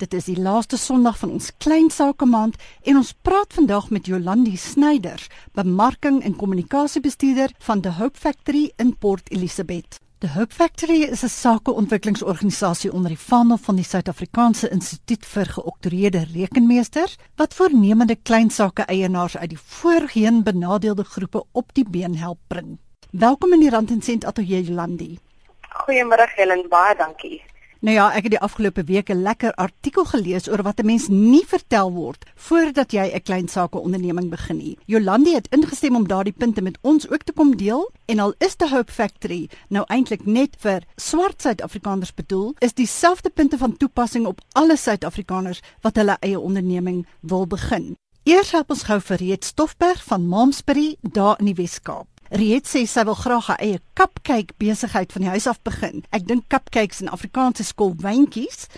Dit is die laaste Sondag van ons klein sake maand en ons praat vandag met Jolandi Snyders, bemarking en kommunikasiebestuurder van The Hope Factory in Port Elizabeth. The Hope Factory is 'n sakeontwikkelingsorganisasie onder die vaandel van die Suid-Afrikaanse Instituut vir Geoktroeëerde Rekenmeesters wat voornemende klein sake eienaars uit die voorheen benadeelde groepe op die been help bring. Welkom in die Rand en Sent Atelier Jolandi. Goeiemôre Helen, baie dankie. Nou ja, ek het die afgelope week 'n lekker artikel gelees oor wat 'n mens nie vertel word voordat jy 'n klein sake onderneming begin nie. Jolandi het ingestem om daardie punte met ons ook te kom deel en al is the Hope Factory nou eintlik net vir swart Suid-Afrikaners bedoel, is dieselfde punte van toepassing op alle Suid-Afrikaners wat hulle eie onderneming wil begin. Eers help ons gou vir Reet Stoffberg van Momsbury daar in die Wes-Kaap. Riet sê sy wil graag haar eie cupcake besigheid van die huis af begin. Ek dink cupcakes in Afrikaanse skool wyntjies.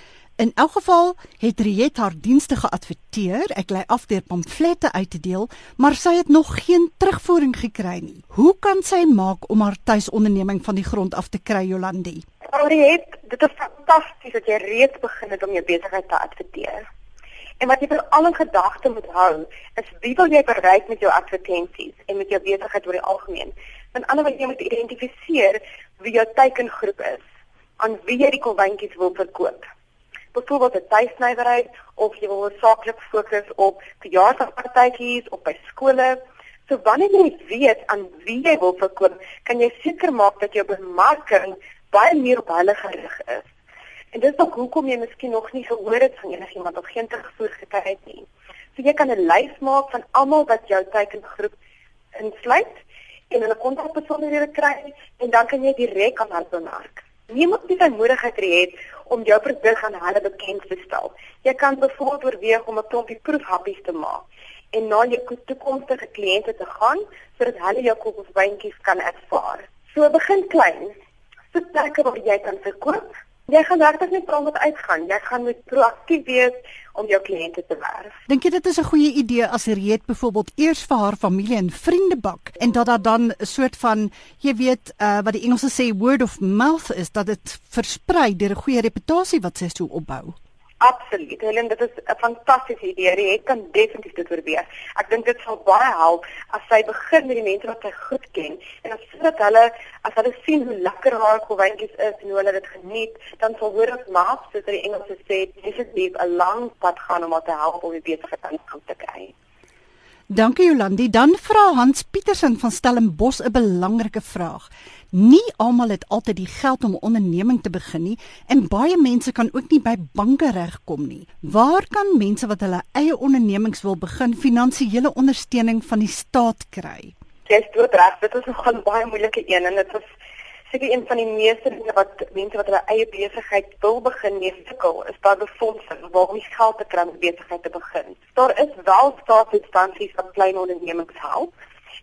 In elk geval het Riet haar dienste geadverteer. Ek lei af deur pamflette uit te deel, maar sy het nog geen terugvoering gekry nie. Hoe kan sy maak om haar tuisonderneming van die grond af te kry, Jolandi? Riet, dit is fantasties dat jy reeds begin het om jou besigheid te adverteer. En wat jy vir al in gedagte moet hou, is wie wil jy bereik met jou advertensies en met jou besigheid oor die algemeen? Want anders jy moet identifiseer wie jou teikengroep is, aan wie jy die kolwyntjies wil verkoop. Byvoorbeeld 'n tuisnywerheid of jy wil saaklik fokus op verjaarsdagpartytjies of by skole. So wanneer jy weet aan wie jy wil verkoop, kan jy seker maak dat jou bemarking baie meer op hulle gerig is. En dis ook hoekom jy miskien nog nie gehoor het van enigiemand of geen terugvoer gekry het nie. So jy kan 'n lys maak van almal wat jou teikengroep insluit en hulle kontakbesonderhede kry en dan kan jy direk aan hulle bemark. Niemand het die moontlikheid hê om jou produk aan hulle bekend te stel. Jy kan byvoorbeeld oorweeg om 'n klompie proefhappies te maak en na jou toekomstige kliënte te gaan sodat hulle jou koopwyntjies kan ervaar. So begin klein. Sit plekke waar jy kan verkoop Jy gaan regtig net praat met uitgaan. Jy gaan moet proaktief wees om jou kliënte te werf. Dink jy dit is 'n goeie idee as Riet byvoorbeeld eers vir haar familie en vriende bak en dat daar dan 'n soort van jy weet uh, wat die Engelse sê word of mouth is dat dit versprei deur 'n goeie reputasie wat sy so opbou? Absoluut. Helen, dit is 'n fantastiese idee. Jy kan definitief dit probeer. Ek dink dit sal baie help as sy begin met die mense wat sy goed ken en as sodat hulle as hulle sien hoe lekker haar kowyntjies is en hoe hulle dit geniet, dan sal hoor of maak soos die Engelse sê, dis 'n lang pad gaan om haar te help om die die gang te kry. Dankie Jolandi. Dan vra Hans Pietersen van Stellenbosch 'n belangrike vraag. Nie almal het altyd die geld om 'n onderneming te begin nie en baie mense kan ook nie by banke regkom nie. Waar kan mense wat hulle eie ondernemings wil begin finansiële ondersteuning van die staat kry? Dis dood reg, dit is 'n baie moeilike een en dit is seker een van die meeste dinge wat mense wat hulle eie besigheid wil begin mee sukkel, is daar befondsing waar om geld te kry om besigheid te begin. Daar is wel staatsinstansies wat klein ondernemings help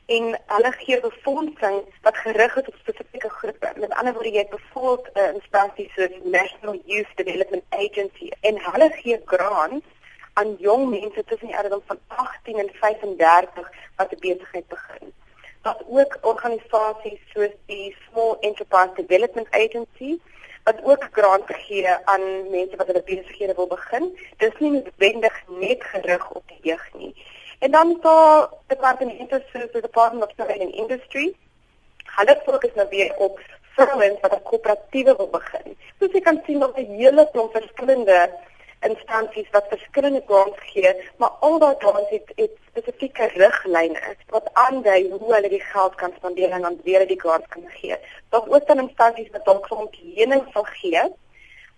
en hulle gee befondsing wat gerig is op spesifieke groepe. Met ander woorde, jy het byvoorbeeld 'n uh, instansie soos National Youth Development Agency en hulle gee grants aan jong mense tussen die ouderdom van 18 en 35 wat 'n besigheid begin wat ook organisasies soos die Small Enterprise Development Agency wat ook grant gee aan mense wat hulle besighede wil begin. Dis nie noodwendig net gerig op die jeug nie. En dan so departemente soos die Department of Trade and Industry. Hulle fokus nou weer op vrouens wat 'n koöperatiewe wil begin. Soos jy kan sien op 'n hele klomp verskillende instansies wat verskillende grants gee, maar al daai grants het, het spesifieke riglyne wat aandui hoe hulle die geld kan spandeer en dan weer die grants kan gee. Daar is ook dan instansies wat dalk grond lening sal gee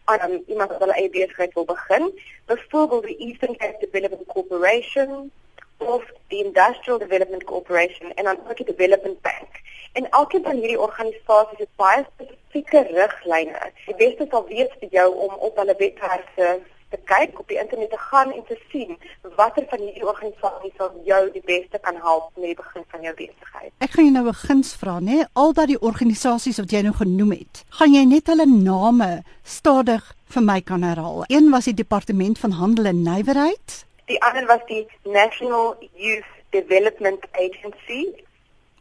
aan um, iemand wat hulle eie besigheid wil begin, byvoorbeeld die Eastern Cape Development Corporation of die Industrial Development Corporation en dan ook die Development Bank. En elkeen van hierdie organisasies het baie spesifieke riglyne. Die beste sal wees vir jou om op hulle webwerwe te kyk op die internet te gaan en te sien watter van hierdie organisasies sal jou die beste kan help met die begin van jou besigheid. Ek gaan jou nou 'n guns vra, nê? Al daai organisasies wat jy nou genoem het, gaan jy net hulle name stadig vir my kan herhaal. Een was die Departement van Handel en Nywerheid. Die ander was die National Youth Development Agency.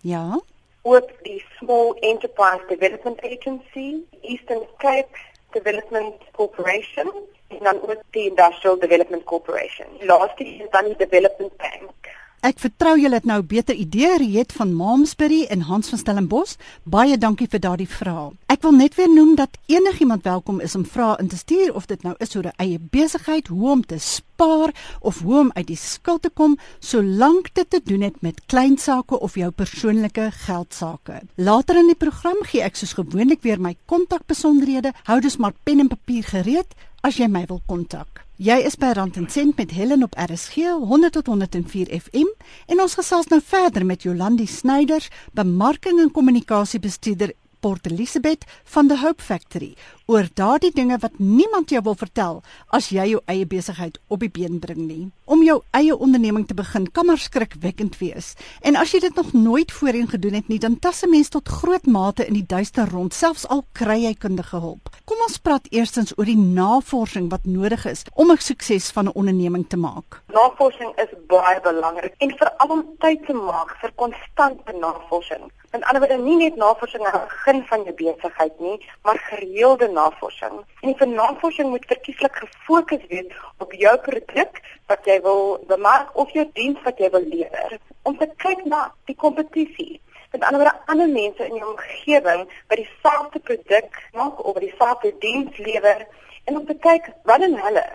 Ja. Ook die Small Enterprise Development Agency, Eastern Cape Development Corporation en dan ook die Industrial Development Corporation. Laaste is dan die Development Bank. Ek vertrou julle het nou beter idee Riet van Malmesbury en Hans van Stellenbosch. Baie dankie vir daardie vrae. Ek wil net weer noem dat enigiemand welkom is om vrae in te stuur of dit nou is oor 'n eie besigheid, hoe om te spaar of hoe om uit die skuld te kom, solank dit te doen het met klein sake of jou persoonlike geld sake. Later in die program gee ek soos gewoonlik weer my kontakbesonderhede. Hou dus maar pen en papier gereed as jy my wil kontak. Jy is by Rand en Sent met Helen op RSG 100 tot 104 FM en ons gesels nou verder met Jolandi Snyders, bemarking en kommunikasiebestuurder Port Elizabeth van the Hope Factory oor daardie dinge wat niemand jou wil vertel as jy jou eie besigheid op die been bring nie. Om jou eie onderneming te begin kan maar skrikwekkend wees. En as jy dit nog nooit voorheen gedoen het nie, dan tas 'n mens tot groot mate in die duister rond, selfs al kry jy kundige hulp. Kom ons praat eerstens oor die navorsing wat nodig is om 'n sukses van 'n onderneming te maak. Navorsing is baie belangrik en veral om tyd te maak vir konstante navorsing. En anderswoorde nie net navorsing aan die begin van jou besigheid nie, maar gereelde navorsing. En vir navorsing moet verkieslik gefokus wees op jou produk wat jy wil bemark of jou diens wat jy wil lewer. Om te kyk na die kompetisie. Met ander woorde, ander mense in jou omgewing wat dieselfde produk maak of dieselfde diens lewer en om te kyk wat doen hulle?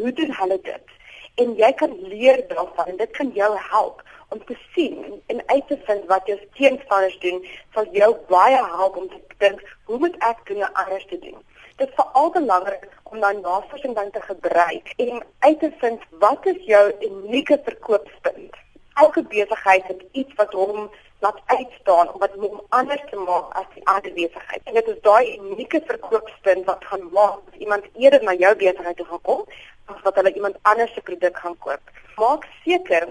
Hoe doen hulle dit? En jy kan leer daarvan en dit kan jou help om te sien en uit te vind wat jou teenstanders doen, sal jou baie help om te dink, hoe moet ek dinge anders te doen? Dit is veral belangrik om dan navorsing dan te gebruik en uit te vind wat is jou unieke verkoopspunt. Elke besigheid het iets wat hom laat uitstaan of wat hom anders te maak as die ander besigheid. En dit is daai unieke verkoopspunt wat gaan maak dat iemand eerder na jou besigheid toe gaan kom as wat hulle iemand anders se produk gaan koop. Maak seker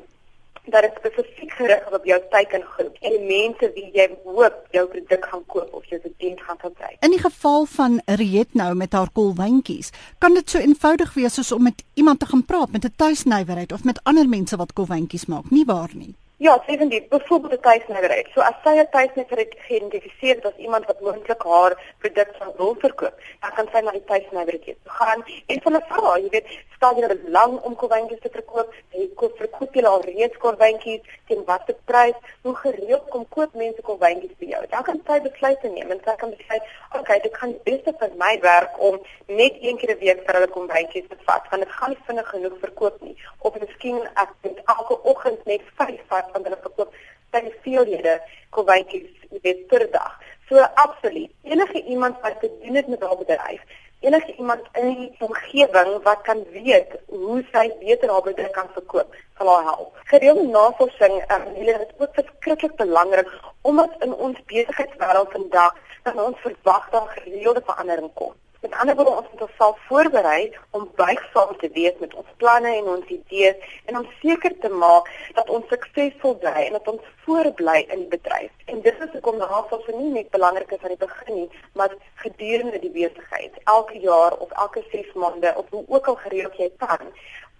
dat dit spesifiek gerig op jou teikengroep en die mense wie jy hoop jou produk gaan koop of jou diens gaan gebruik. In die geval van Riet nou met haar kolwyntjies, kan dit so eenvoudig wees soos om met iemand te gaan praat met 'n tuisnywerheid of met ander mense wat kolwyntjies maak, nie waar nie? Ja, definitief. Byvoorbeeld 'n tuisnywerheid. So as sy 'n tuisnywerheid geïdentifiseer as iemand wat moontlik haar produk sal wil verkoop, dan kan sy na die tuisnywerheid gaan en hulle vra, jy weet, staan jy lang om kolwyntjies te verkoop? Jy koop verkoop jy al reeds kolwyntjies teen watter prys? Hoe gereeld kom koop mense kolwyntjies by jou? Dan kan sy besluite neem en sy kan besluit, "Oké, okay, dit gaan beste vir my werk om net een keer 'n week vir hulle kolwyntjies te vat, want dit gaan nie vinnig genoeg verkoop nie." Of miskien ek moet elke oggend net 5 vat van hulle verkoop baie veelhede kolwyntjies weet per dag. So absoluut. Enige iemand wat te doen het met haar bedryf, enige iemand in die omgewing wat kan weet hoe sy beter haar bedryf kan verkoop, sal haar help. Gereelde navorsing, um, hulle is ook verskriklik belangrik omdat in ons besigheidswêreld vandag dan ons verwag dat gereelde verandering kom. Met ander woorde ons moet onsself voorberei om buigsaam te wees met ons planne en ons idees en om seker te maak dat ons suksesvol bly en dat ons voorbly in die bedryf. En dit is hoekom navorsing vir nie net belangrik is aan die begin nie, maar gedurende die besigheid, elke jaar of elke 6 maande of hoe ook al gereeld jy kan,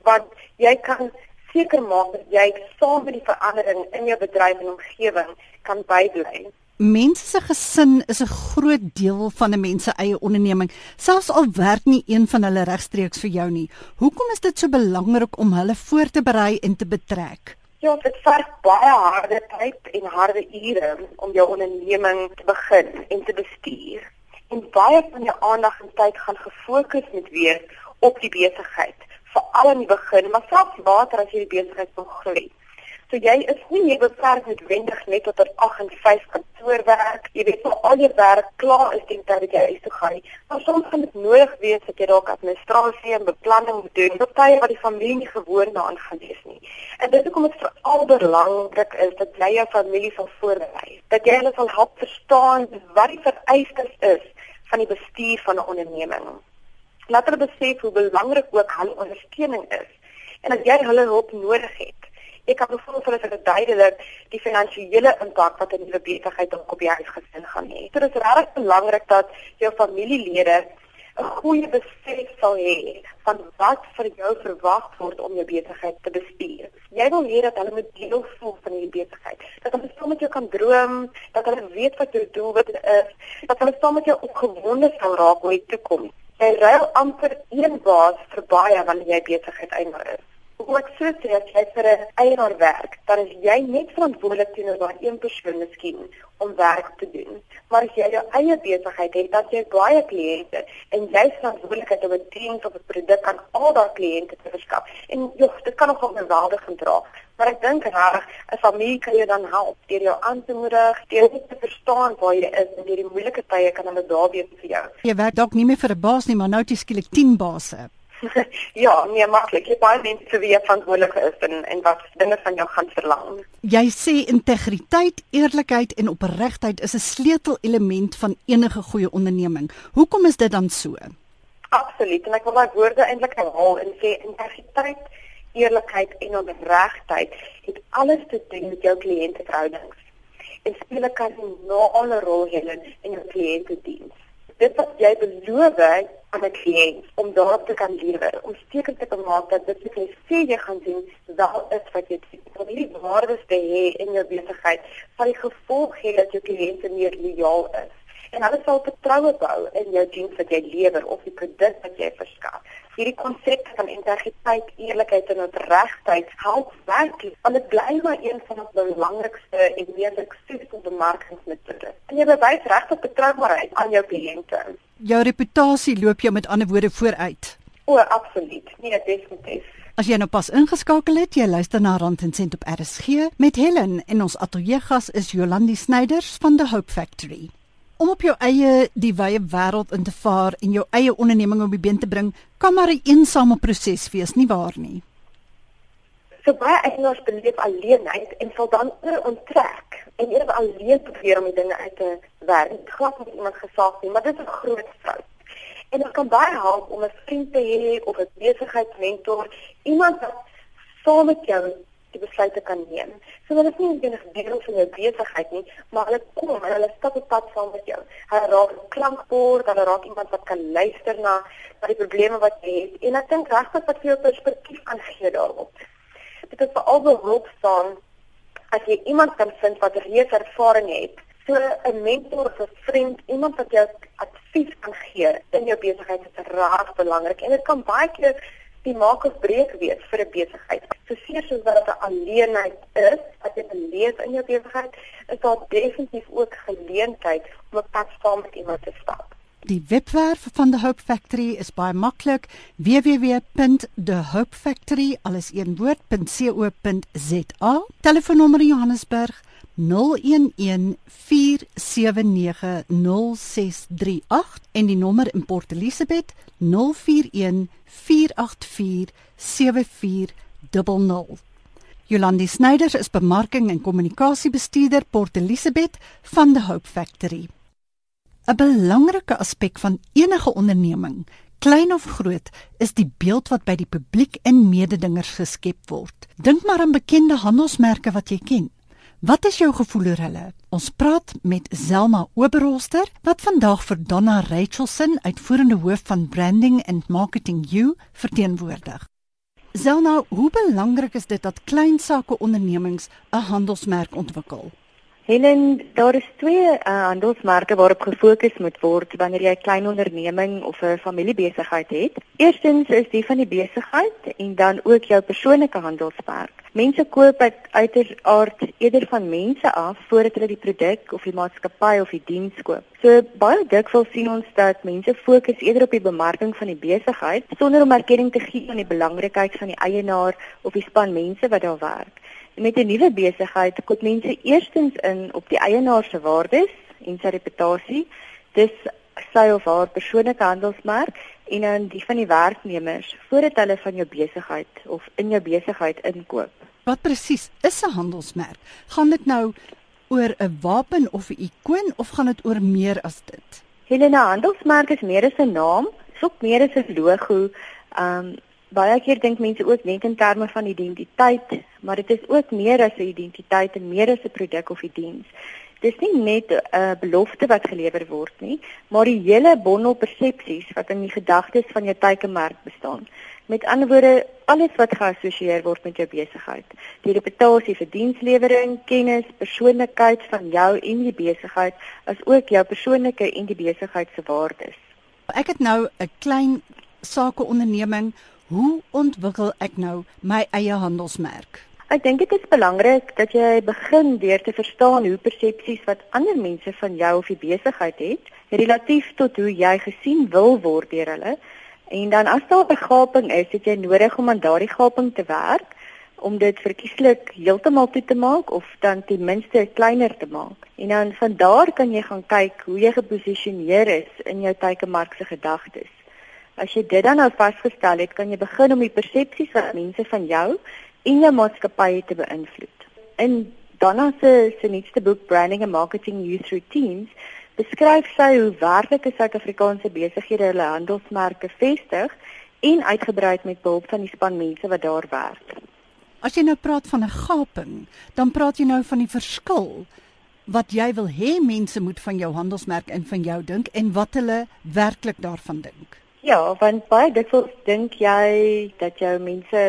want jy kan seker maak dat jy saam met die verandering in jou bedryf en omgewing kan bydra. Mense se gesin is 'n groot deel van 'n mens se eie onderneming, selfs al werk nie een van hulle regstreeks vir jou nie. Hoekom is dit so belangrik om hulle voor te berei en te betrek? Ja, dit verg baie harde tyd en harde ure om jou onderneming te begin en te bestuur. En baie van jou aandag en tyd gaan gefokus moet wees op die besigheid, veral in die begin, maar selfs later as jy die besigheid wil groei. So jy is nie meer beperk met wendig net tot 8 en 5 kantoorwerk. Jy weet al al jou werk klaar is tyd dat jy huis toe gaan. Maar soms kan dit nodig wees dat jy dalk administrasie en beplanning moet doen, op tye wat die familie nie gewoond daaraan gaan wees nie. En dit is hoekom dit veral belangrik is dat jy jou familie sal voorberei. Dat jy hulle sal help verstaan wat die vereistes is van die bestuur van 'n onderneming. Laat hulle besef hoe belangrik ook hulle ondersteuning is en dat jy hulle hulp nodig het. Ek kan bevoel vir hulle duidelik die finansiële impak wat 'n nuwe besigheid op op jou huisgesin gaan hê. Dit is regtig belangrik dat jou familielede 'n goeie besef sal hê van wat vir jou verwag word om jou besigheid te bestuur. Jy wil hê dat hulle moet deel voel van die besigheid. Dat hulle saam met jou kan droom, dat hulle weet wat jou doelwit is, dat hulle saam met jou opgewonde sal raak oor die toekoms. Jy ruil amper een baas vir baie wanneer jy besigheid eienaar is. Hoe ek sê so as jy vir 'n eienaar werk, dan is jy net verantwoordelik teenoor daai een persoon miskien om werk te doen. Maar as jy jou eie besigheid het, dan jy baie kliënte en jy is verantwoordelik om 'n diens of 'n produk aan al daai kliënte te verskaf. En joh, dit kan nogal geweldig dra. Maar ek dink reg, 'n familie kan jou dan help deur jou aan te moedig, deur net te verstaan waar jy is en deur die moeilike tye kan hulle daar wees vir jou. Jy werk dalk nie meer vir 'n baas nie, maar nou het jy skielik 10 baase. ja, nee, maklik. Jy baie mense wie jy verantwoordelik is en en wat dinge van jou gaan verlang. Jy sê integriteit, eerlikheid en opregtheid is 'n sleutelelement van enige goeie onderneming. Hoekom is dit dan so? Absoluut. En ek wil daai woorde eintlik herhaal en sê integriteit, eerlikheid en opregtheid het alles te doen met jou kliënteverhoudings. En speel 'n kardinale rol hierin in jou kliëntediens. Dit wat jy beloof aan 'n kliënt om daarop te kan lewer, om seker te maak dat dit wat jy sê jy gaan doen, wel is wat jy sê. Om hierdie waardes te hê in jou besigheid, sal die gevolg hê dat jou kliënte meer lojaal is en hulle sal vertroue bou in jou diens wat jy lewer of die produk wat jy verskaf. Hierdie konsep van integriteit, eerlikheid en opregtheid help werklik want dit bly maar een van ons belangrikste en mees suksesvolle bemarkingsmetodes. En jy bewys regtig betroubaarheid aan jou kliënte. Jou reputasie loop jou met ander woorde vooruit. O, absoluut. Nee, definitief. As jy nou pas ingeskakel het, jy luister na Rand en Sent op RSG met Helen en ons ateljeegas is Jolandi Snyders van the Hope Factory. Om op jou eie die wye wêreld in te vaar en jou eie onderneming op die been te bring, kan maar 'n eensame proses wees, nie waar nie? So baie eienaars beleef alleenheid en sal dan oor onttrek en eers alleen probeer om die dinge uit te werk. Glad met iemand gesaak nie, maar dit is 'n groot fout. En dit kan baie help om 'n vriend te hê of 'n besigheidsmentor, iemand wat saam met jou die besluite kan neem. So hulle is nie net 'n deel van jou besigheid nie, maar hulle kom en hulle stap op pad saam met jou. Hulle raak klankbord, hulle raak iemand wat kan luister na na die probleme wat jy het. En ek dink regtig wat vir jou perspektief kan gee daarop. Dit is veral behulp staan as jy iemand kan vind wat reeds ervaring het. So 'n mentor of 'n vriend, iemand wat jou advies kan gee in jou besigheid is raak belangrik en dit kan baie keer die maak of breek wees vir 'n besigheid. So seker soos wat dit 'n alleenheid is, as jy beleef in jou besigheid, is daar definitief ook geleentheid om 'n pad saam met iemand te stap. Die webwerf van the Hope Factory is baie maklik www.thehopefactory.co.za. Telefoonnommer Johannesburg 0114790638 en die nommer in Port Elizabeth 0414847400. Jolandi Snyders is bemarking en kommunikasiebestuurder Port Elizabeth van the Hope Factory. 'n Belangrike aspek van enige onderneming, klein of groot, is die beeld wat by die publiek en mededingers geskep word. Dink maar aan bekende handelsmerke wat jy ken. Wat is jou gevoel oor hulle? Ons praat met Zelma Oberholster wat vandag vir Donna Rachelson, uitvoerende hoof van Branding and Marketing U, verteenwoordig. Zelma, hoe belangrik is dit dat klein sake ondernemings 'n handelsmerk ontwikkel? Helen, daar is twee uh, handelsmerke waarop gefokus moet word wanneer jy 'n klein onderneming of 'n familiebesigheid het. Eerstens is die van die besigheid en dan ook jou persoonlike handelsmerk. Mense koop uit uiteraard eerder van mense af voordat hulle die produk of die maatskappy of die diens koop. So baie dikwels sien ons dat mense fokus eerder op die bemarking van die besigheid sonder om erkenning te gee aan die belangrikheid van die eienaar of die span mense wat daar werk. Met 'n nuwe besigheid koop mense eerstens in op die eienaar se waardes en sy reputasie, dis sy of haar persoonlike handelsmerk en dan die van die werknemers voordat hulle van jou besigheid of in jou besigheid inkoop. Wat presies is 'n handelsmerk? Gaan dit nou oor 'n wapen of 'n ikoon of gaan dit oor meer as dit? Helena, handelsmerk is meer as 'n naam, sop meer as 'n logo. Um baie keer dink mense ook net in terme van identiteit, maar dit is ook meer as 'n identiteit en meer as 'n produk of 'n diens. dis nie net 'n uh, belofte wat gelewer word nie, maar die hele bondel persepsies wat in die gedagtes van jou teikenmark bestaan. Met ander woorde, alles wat geassosieer word met jou besigheid. Die reputasie vir dienslewering, kennis, persoonlikheid van jou en die besigheid, asook jou persoonlike en die besigheid se waardes. Ek het nou 'n klein sakeonderneming. Hoe ontwikkel ek nou my eie handelsmerk? Ek dink dit is belangrik dat jy begin deur te verstaan hoe persepsies wat ander mense van jou of die besigheid het, relatief tot hoe jy gesien wil word deur hulle. En dan as daar 'n gaping is, het jy nodig om aan daardie gaping te werk om dit verkieslik heeltemal toe te maak of dan ten minste kleiner te maak. En dan van daar kan jy gaan kyk hoe jy geposisioneer is in jou teikenmark se gedagtes. As jy dit dan nou vasgestel het, kan jy begin om die persepsies wat mense van jou en jou maatskappy te beïnvloed. In Donna se se nuutste boek Branding and Marketing Youth Routines beskryf sy hoe werklike Suid-Afrikaanse besighede hulle handelsmerke vestig en uitgebrei met behulp van die span mense wat daar werk. As jy nou praat van 'n gaping, dan praat jy nou van die verskil wat jy wil hê mense moet van jou handelsmerk en van jou dink en wat hulle werklik daarvan dink. Ja, want baie dikwels dink jy dat jou mense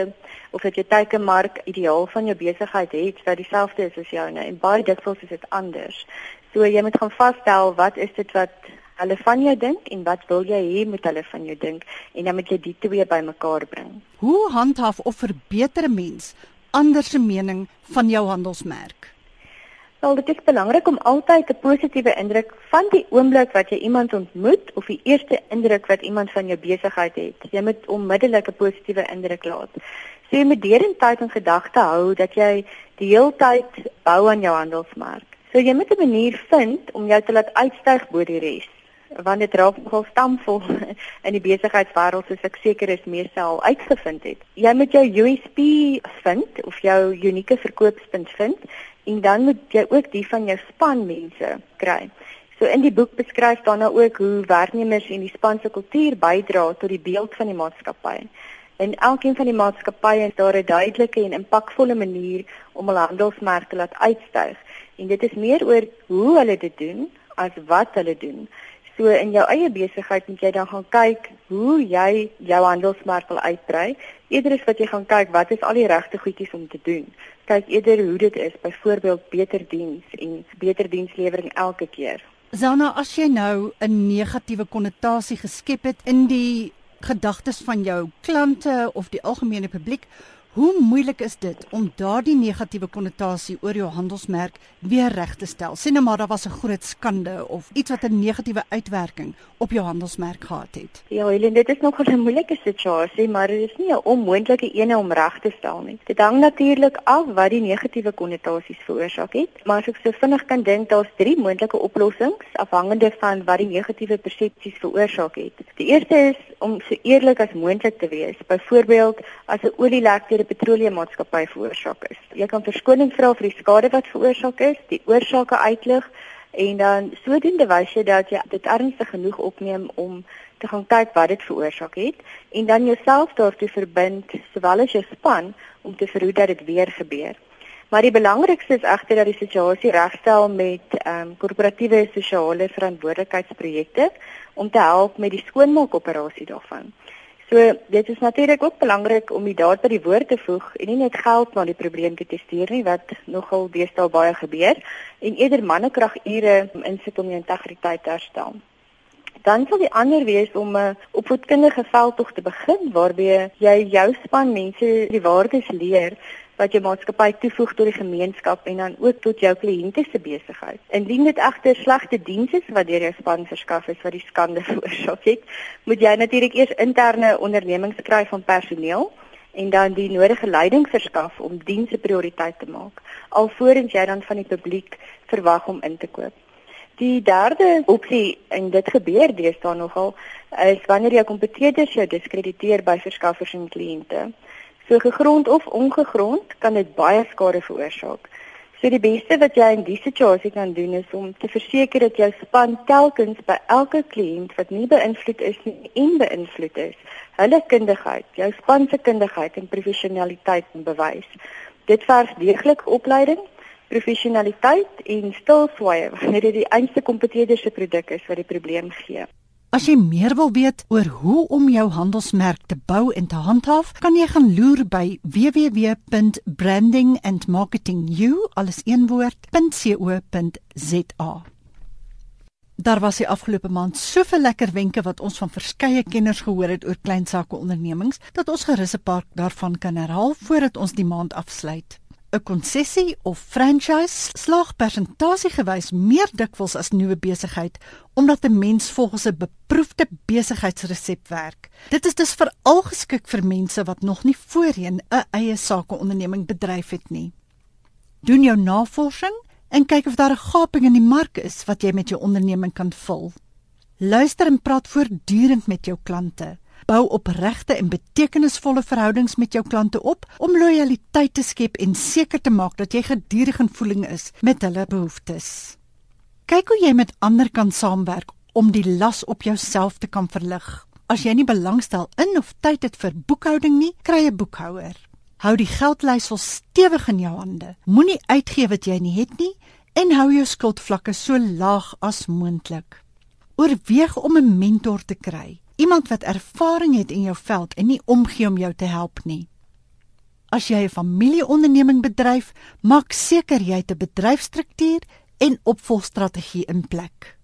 of dat jy teikenmark ideaal van jou besigheid het wat dieselfde is as joune en baie dikwels is dit anders. So jy moet gaan vasstel wat is dit wat hulle van jou dink en wat wil jy hê moet hulle van jou dink en dan moet jy die twee bymekaar bring. Hoe handhaaf of verbeter mens ander se mening van jou handelsmerk? Wel, dit is belangrik om altyd 'n positiewe indruk van die oomblik wat jy iemand ontmoet of die eerste indruk wat iemand van jou besigheid het. Jy moet onmiddellik 'n positiewe indruk laat. So jy moet deurentyd in gedagte hou dat jy die hele tyd bou aan jou handelsmerk. So jy moet 'n manier vind om jou te laat uitstyg bo die res. Want dit raak nogal stamvol in die besigheidswêreld soos ek seker is meeste al uitgevind het. Jy moet jou USP vind of jou unieke verkoopspunt vind en dan moet jy ook die van jou spanmense kry. So in die boek beskryf nou ook hoe werknemers en die span se kultuur bydra tot die beeld van die maatskappy. In elkeen van die maatskappye is daar 'n duidelike en impakvolle manier om hulle handelsmerk te laat uitstyg. En dit is meer oor hoe hulle dit doen as wat hulle doen. So in jou eie besigheid moet jy dan gaan kyk hoe jy jou handelsmerk wil uitbrei. Eerder is wat jy gaan kyk wat is al die regte goedjies om te doen. Kyk eerder hoe dit is, byvoorbeeld beter diens en beter dienslewering elke keer. Zana, as jy nou 'n negatiewe konnotasie geskep het in die gedagtes van jou klante of die algemene publiek Hoe moeilik is dit om daardie negatiewe konnotasie oor jou handelsmerk weer reg te stel? Sien nou maar daar was 'n groot skande of iets wat 'n negatiewe uitwerking op jou handelsmerk gehad het. Ja, Helen, dit is nog 'n moeilike situasie, maar dit is nie 'n onmoontlike ene om reg te stel nie. Dit hang natuurlik af wat die negatiewe konnotasies veroorsaak het, maar as ek so vinnig kan dink, daar's drie moontlike oplossings afhangende van wat die negatiewe persepsies veroorsaak het. Die eerste is om so eerlik as moontlik te wees. Byvoorbeeld, as 'n olielek petroleummaatskappy veroorsaak is. Jy kan verskoning vra vir die skade wat veroorsaak is, die oorsake uitlig en dan sodoende wys jy dat jy dit ernstig genoeg opneem om te gaan kyk wat dit veroorsaak het en dan jouself daartoe verbind sowel as jou span om te verhoed dat dit weer gebeur. Maar die belangrikste is egter dat die situasie regstel met ehm um, korporatiewe sosiale verantwoordelikheidsprojekte om te help met die skoonmaakoperasie daarvan. So dit is natuurlik ook belangrik om die daad by die woord te voeg en nie net geld na die probleem te testeer nie wat nogal deesdae baie gebeur en eerder mannekragure insit om jou integriteit te herstel. Dan sal die ander wees om 'n uh, opvoedkundige veldtog te begin waarby jy jou span mense die waardes leer wat jou maatskappy toevoeg tot die gemeenskap en dan ook tot jou kliënte se besigheid. Indien dit egter slegte dienste is wat deur jou span verskaf is wat die skande veroorsaak het, moet jy natuurlik eers interne ondernemings kry van personeel en dan die nodige leiding verskaf om dienste prioriteit te maak alvorens jy dan van die publiek verwag om in te koop. Die derde opsie en dit gebeur deesdae nogal is wanneer jou kompetitors jou diskrediteer by verskaffers en kliënte. So gegrond of ongegrond kan dit baie skade veroorsaak. So die beste wat jy in die situasie kan doen is om te verseker dat jou span telkens by elke kliënt wat nie beïnvloed is nie en beïnvloed is, hulle kundigheid, jou span se kundigheid en professionaliteit bewys. Dit verg deeglike opleiding professionaliteit en stilswaaye wanneer dit die einste kompeteerder se produk is wat die probleem gee. As jy meer wil weet oor hoe om jou handelsmerk te bou en te handhaaf, kan jy gaan loer by www.brandingandmarketingyou.co.za. Daar was die afgelope maand soveel lekker wenke wat ons van verskeie kenners gehoor het oor klein sake ondernemings dat ons gerus 'n paar daarvan kan herhaal voordat ons die maand afsluit. 'n Konsessie of franchise slag persentasiegewys meer dikwels as nuwe besigheid omdat 'n mens volgens 'n beproefde besigheidsresep werk. Dit is dus veral geskik vir mense wat nog nie voorheen 'n eie sakeonderneming bedryf het nie. Doen jou navorsing en kyk of daar 'n gaping in die mark is wat jy met jou onderneming kan vul. Luister en praat voortdurend met jou klante. Bou opregte en betekenisvolle verhoudings met jou klante op om lojaliteit te skep en seker te maak dat jy gedurig in voeling is met hulle behoeftes. Kyk hoe jy met ander kan saamwerk om die las op jouself te kan verlig. As jy nie belangstel in of tyd het vir boekhouding nie, kry 'n boekhouer. Hou die geldleisel stewig in jou hande. Moenie uitgee wat jy nie het nie en hou jou skuldvlakke so laag as moontlik. Oorweeg om 'n mentor te kry, iemand wat ervaring het in jou veld en nie omgee om jou te help nie. As jy 'n familieonderneming bedryf, maak seker jy het 'n bedryfstruktuur en opvolgstrategie in plek.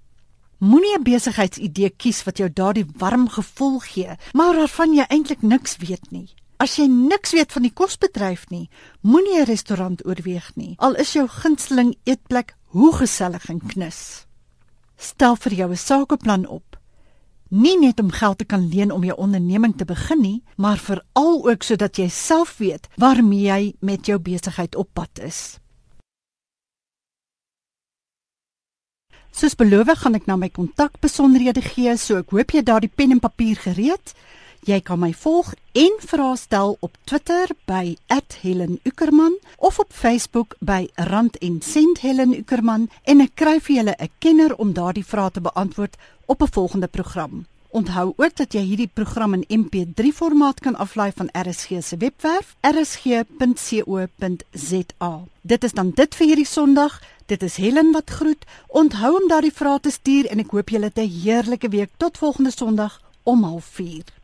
Moenie 'n besigheidsidee kies wat jou daardie warm gevoel gee, maar waarvan jy eintlik niks weet nie. As jy niks weet van die kosbedryf nie, moenie 'n restaurant oorweeg nie. Al is jou gunsteling eetplek hoe gesellig en knus. Stel vir jou 'n sakeplan op. Nie net om geld te kan leen om jou onderneming te begin nie, maar veral ook sodat jy self weet waarmee jy met jou besigheid op pad is. Soos beloof, gaan ek nou my kontakbesonderhede gee, so ek hoop jy daardie pen en papier gereed. Jy kan my volg en vra stel op Twitter by @HelenUckerman of op Facebook by Rand en Sent Helen Uckerman en ek kry vir julle 'n kenner om daardie vrae te beantwoord op 'n volgende program. Onthou ook dat jy hierdie program in MP3 formaat kan aflaai van RSG se webwerf rsg.co.za. Dit is dan dit vir hierdie Sondag. Dit is Helen wat groet. Onthou om daardie vrae te stuur en ek hoop julle het 'n heerlike week tot volgende Sondag om 04:30.